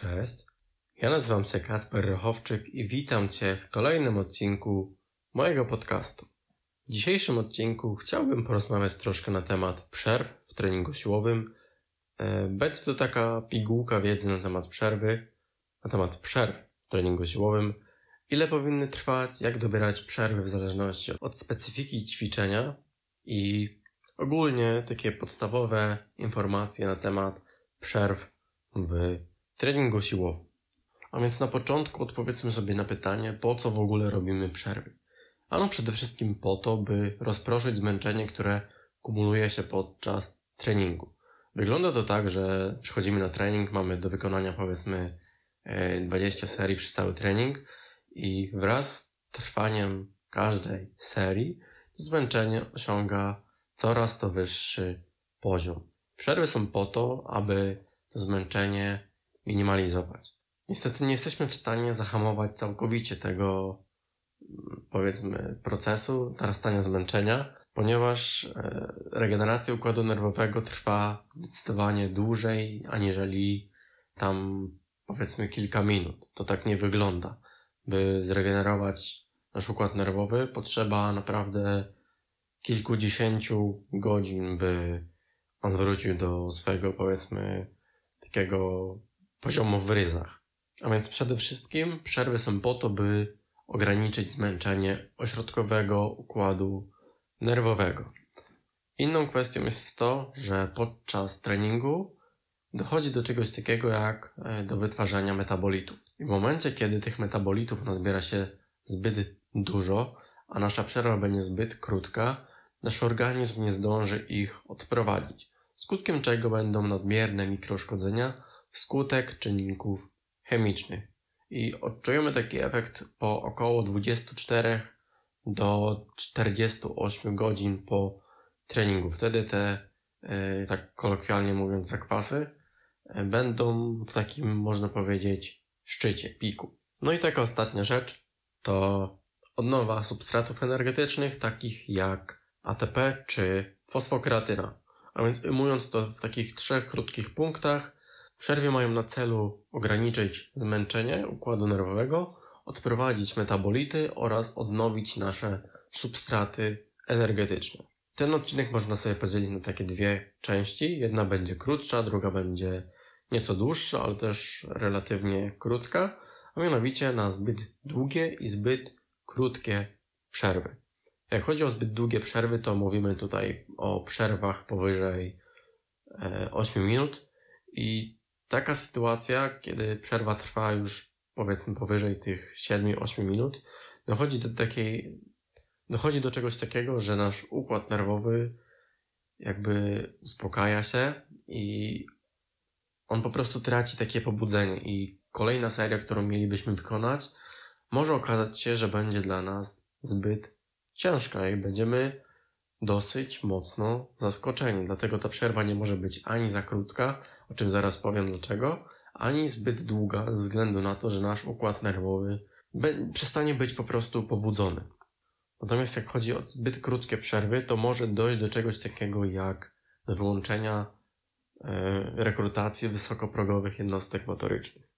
Cześć, ja nazywam się Kasper Rochowczyk i witam Cię w kolejnym odcinku mojego podcastu. W dzisiejszym odcinku chciałbym porozmawiać troszkę na temat przerw w treningu siłowym. Będzie to taka pigułka wiedzy na temat przerwy, na temat przerw w treningu siłowym, ile powinny trwać, jak dobierać przerwy w zależności od specyfiki ćwiczenia i ogólnie takie podstawowe informacje na temat przerw w treningu siłowym. A więc na początku odpowiedzmy sobie na pytanie, po co w ogóle robimy przerwy. Ano przede wszystkim po to, by rozproszyć zmęczenie, które kumuluje się podczas treningu. Wygląda to tak, że przychodzimy na trening, mamy do wykonania powiedzmy 20 e, serii przez cały trening i wraz z trwaniem każdej serii zmęczenie osiąga coraz to wyższy poziom. Przerwy są po to, aby to zmęczenie minimalizować. Niestety nie jesteśmy w stanie zahamować całkowicie tego, powiedzmy, procesu narastania zmęczenia, ponieważ e, regeneracja układu nerwowego trwa zdecydowanie dłużej, aniżeli tam, powiedzmy, kilka minut. To tak nie wygląda. By zregenerować nasz układ nerwowy, potrzeba naprawdę kilkudziesięciu godzin, by on wrócił do swojego, powiedzmy, takiego poziomu w ryzach. A więc przede wszystkim przerwy są po to, by ograniczyć zmęczenie ośrodkowego układu nerwowego. Inną kwestią jest to, że podczas treningu dochodzi do czegoś takiego jak e, do wytwarzania metabolitów. I w momencie, kiedy tych metabolitów nazbiera się zbyt dużo, a nasza przerwa będzie zbyt krótka, nasz organizm nie zdąży ich odprowadzić, skutkiem czego będą nadmierne mikroszkodzenia wskutek czynników chemicznych. I odczujemy taki efekt po około 24 do 48 godzin po treningu. Wtedy te, e, tak kolokwialnie mówiąc, zakwasy e, będą w takim, można powiedzieć, szczycie, piku. No i taka ostatnia rzecz to odnowa substratów energetycznych, takich jak ATP czy fosfokreatyna. A więc ujmując to w takich trzech krótkich punktach, przerwy mają na celu ograniczyć zmęczenie układu nerwowego, odprowadzić metabolity oraz odnowić nasze substraty energetyczne. Ten odcinek można sobie podzielić na takie dwie części. Jedna będzie krótsza, druga będzie nieco dłuższa, ale też relatywnie krótka, a mianowicie na zbyt długie i zbyt krótkie przerwy. Jak chodzi o zbyt długie przerwy, to mówimy tutaj o przerwach powyżej 8 e, minut i taka sytuacja, kiedy przerwa trwa już powiedzmy powyżej tych 7-8 minut, dochodzi do takiej, dochodzi do czegoś takiego, że nasz układ nerwowy jakby uspokaja się i on po prostu traci takie pobudzenie i kolejna seria, którą mielibyśmy wykonać, może okazać się, że będzie dla nas zbyt ciężka i będziemy dosyć mocno zaskoczeni. Dlatego ta przerwa nie może być ani za krótka, o czym zaraz powiem dlaczego, ani zbyt długa ze względu na to, że nasz układ nerwowy przestanie być po prostu pobudzony. Natomiast jak chodzi o zbyt krótkie przerwy, to może dojść do czegoś takiego jak do wyłączenia e, rekrutacji wysokoprogowych jednostek motorycznych.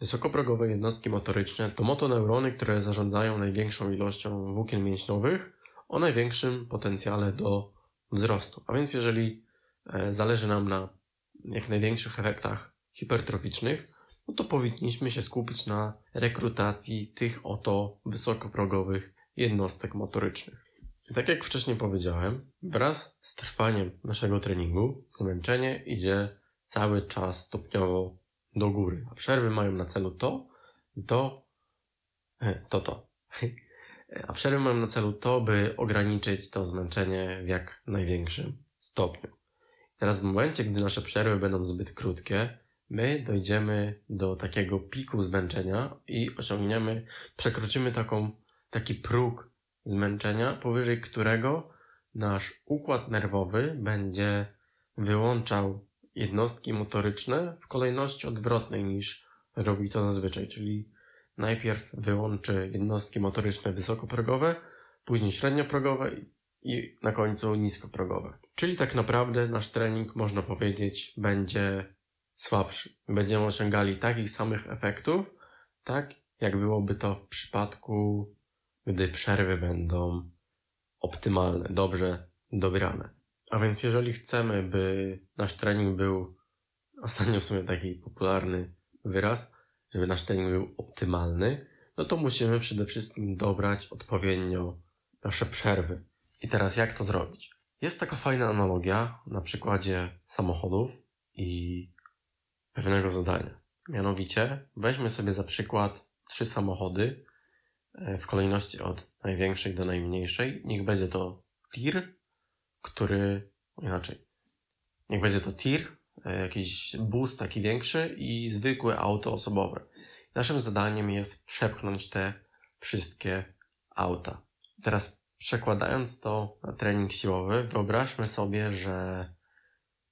Wysokoprogowe jednostki motoryczne to motoneurony, które zarządzają największą ilością włókien mięśniowych o największym potencjale do wzrostu. A więc jeżeli e, zależy nam na jak największych efektach hipertroficznych, no to powinniśmy się skupić na rekrutacji tych oto wysokoprogowych jednostek motorycznych. I tak jak wcześniej powiedziałem, wraz z trwaniem naszego treningu zmęczenie idzie cały czas stopniowo do góry. A przerwy mają na celu to, to, to, to. A przerwy mają na celu to, by ograniczyć to zmęczenie w jak największym stopniu. Teraz w momencie, gdy nasze przerwy będą zbyt krótkie, my dojdziemy do takiego piku zmęczenia i osiągniemy, przekroczymy taką, taki próg zmęczenia, powyżej którego nasz układ nerwowy będzie wyłączał jednostki motoryczne w kolejności odwrotnej niż robi to zazwyczaj, czyli najpierw wyłączy jednostki motoryczne wysokoprogowe, później średnioprogowe i na końcu niskoprogowe. Czyli tak naprawdę nasz trening, można powiedzieć, będzie słabszy. Będziemy osiągali takich samych efektów, tak jak byłoby to w przypadku, gdy przerwy będą optymalne, dobrze dobrane. A więc jeżeli chcemy, by nasz trening był, ostatnio w sumie taki popularny wyraz, żeby nasz trening był optymalny, no to musimy przede wszystkim dobrać odpowiednio nasze przerwy. I teraz jak to zrobić? Jest taka fajna analogia na przykładzie samochodów i pewnego zadania. Mianowicie weźmy sobie za przykład trzy samochody e, w kolejności od największej do najmniejszej. Niech będzie to tir, który inaczej. Niech będzie to tir, e, jakiś bus taki większy i zwykłe auto osobowe. Naszym zadaniem jest przepchnąć te wszystkie auta. Teraz przekładając to na trening siłowy, wyobraźmy sobie, że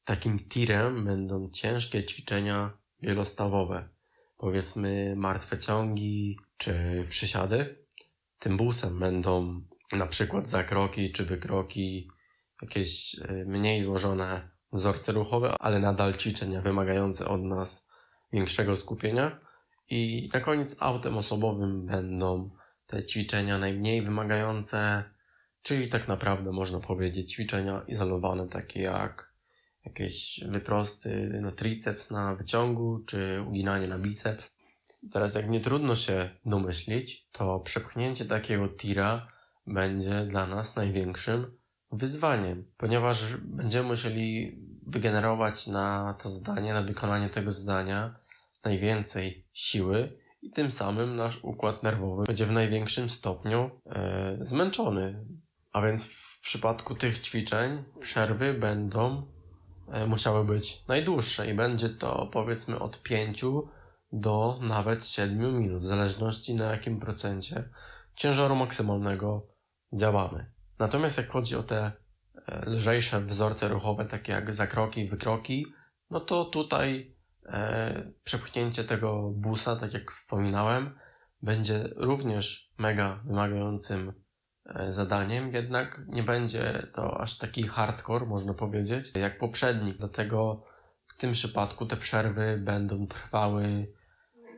takim tirem będą ciężkie ćwiczenia wielostawowe. Powiedzmy martwe ciągi czy przysiady. Tym busem będą na przykład zakroki czy wykroki, jakieś e, mniej złożone wzorce ruchowe, ale nadal ćwiczenia wymagające od nas większego skupienia. I na koniec autem osobowym będą te ćwiczenia najmniej wymagające, czyli tak naprawdę można powiedzieć ćwiczenia izolowane, takie jak jakieś wyprosty na triceps na wyciągu, czy uginanie na biceps. Teraz jak nie trudno się domyślić, to przepchnięcie takiego tira będzie dla nas największym wyzwaniem, ponieważ będziemy musieli wygenerować na to zadanie, na wykonanie tego zadania najwięcej siły i tym samym nasz układ nerwowy będzie w największym stopniu e, zmęczony. A więc w przypadku tych ćwiczeń przerwy będą e, musiały być najdłuższe i będzie to powiedzmy od 5 do nawet 7 minut, w zależności na jakim procencie ciężaru maksymalnego działamy. Natomiast jak chodzi o te e, lżejsze wzorce ruchowe, takie jak zakroki, wykroki, no to tutaj e, przepchnięcie tego busa, tak jak wspominałem, będzie również mega wymagającym zadaniem, jednak nie będzie to aż taki hardcore, można powiedzieć, jak poprzedni. Dlatego w tym przypadku te przerwy będą trwały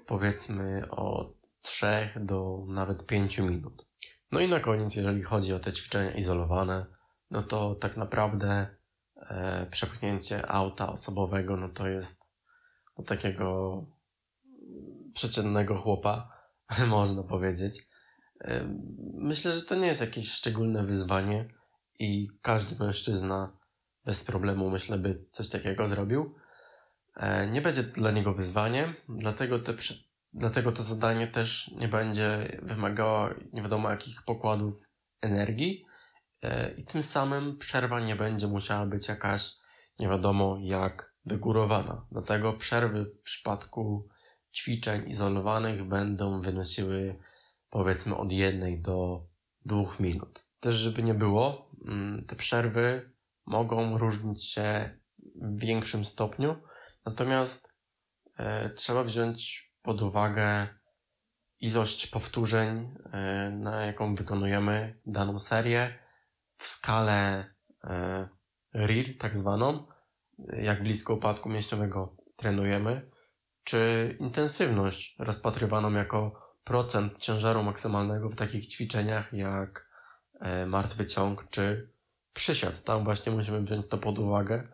powiedzmy od 3 do nawet 5 minut. No i na koniec, jeżeli chodzi o te ćwiczenia izolowane, no to tak naprawdę e, przepchnięcie auta osobowego, no to jest no, takiego przeciętnego chłopa, można powiedzieć. Myślę, że to nie jest jakieś szczególne wyzwanie i każdy mężczyzna bez problemu, myślę, by coś takiego zrobił. E, nie będzie dla niego wyzwaniem, dlatego te Dlatego to zadanie też nie będzie wymagało nie wiadomo jakich pokładów energii e, i tym samym przerwa nie będzie musiała być jakaś nie wiadomo jak wygórowana. Dlatego przerwy w przypadku ćwiczeń izolowanych będą wynosiły powiedzmy od jednej do dwóch minut. Też żeby nie było, mm, te przerwy mogą różnić się w większym stopniu, natomiast e, trzeba wziąć pod uwagę ilość powtórzeń, e, na jaką wykonujemy daną serię, w skalę e, RIR, tak zwaną, jak blisko upadku mięśniowego trenujemy, czy intensywność rozpatrywaną jako procent ciężaru maksymalnego w takich ćwiczeniach jak e, martwy ciąg czy przysiad. Tam właśnie musimy wziąć to pod uwagę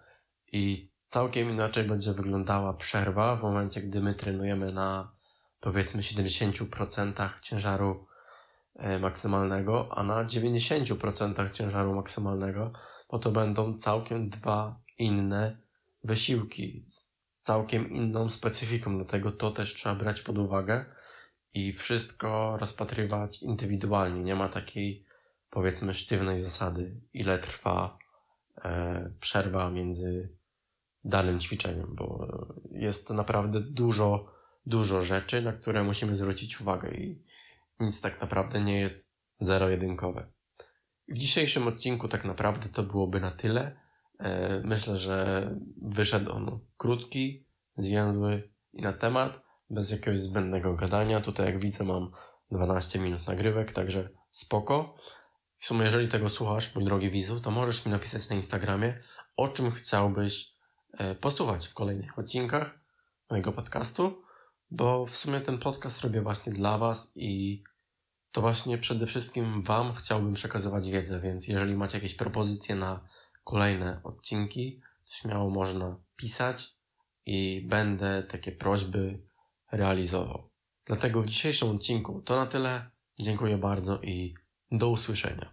i całkiem inaczej będzie wyglądała przerwa w momencie, gdy my trenujemy na powiedzmy 70% ciężaru e, maksymalnego, a na 90% ciężaru maksymalnego, bo to będą całkiem dwa inne wysiłki z całkiem inną specyfiką, dlatego to też trzeba brać pod uwagę i wszystko rozpatrywać indywidualnie. Nie ma takiej powiedzmy sztywnej zasady, ile trwa e, przerwa między danym ćwiczeniem, bo jest naprawdę dużo, dużo rzeczy, na które musimy zwrócić uwagę i nic tak naprawdę nie jest zero-jedynkowe. W dzisiejszym odcinku tak naprawdę to byłoby na tyle. E, myślę, że wyszedł on krótki, zwięzły i na temat, bez jakiegoś zbędnego gadania. Tutaj jak widzę mam 12 minut nagrywek, także spoko. W sumie jeżeli tego słuchasz, mój drogi widzu, to możesz mi napisać na Instagramie, o czym chciałbyś E, posłuchać w kolejnych odcinkach. mojego podcastu, bo w sumie ten podcast robię właśnie dla Was i to właśnie przede wszystkim Wam chciałbym przekazywać wiedzę, więc jeżeli macie jakieś propozycje na kolejne odcinki, to śmiało można pisać i będę takie prośby realizował. Dlatego w dzisiejszym odcinku to na tyle. Dziękuję bardzo i do usłyszenia.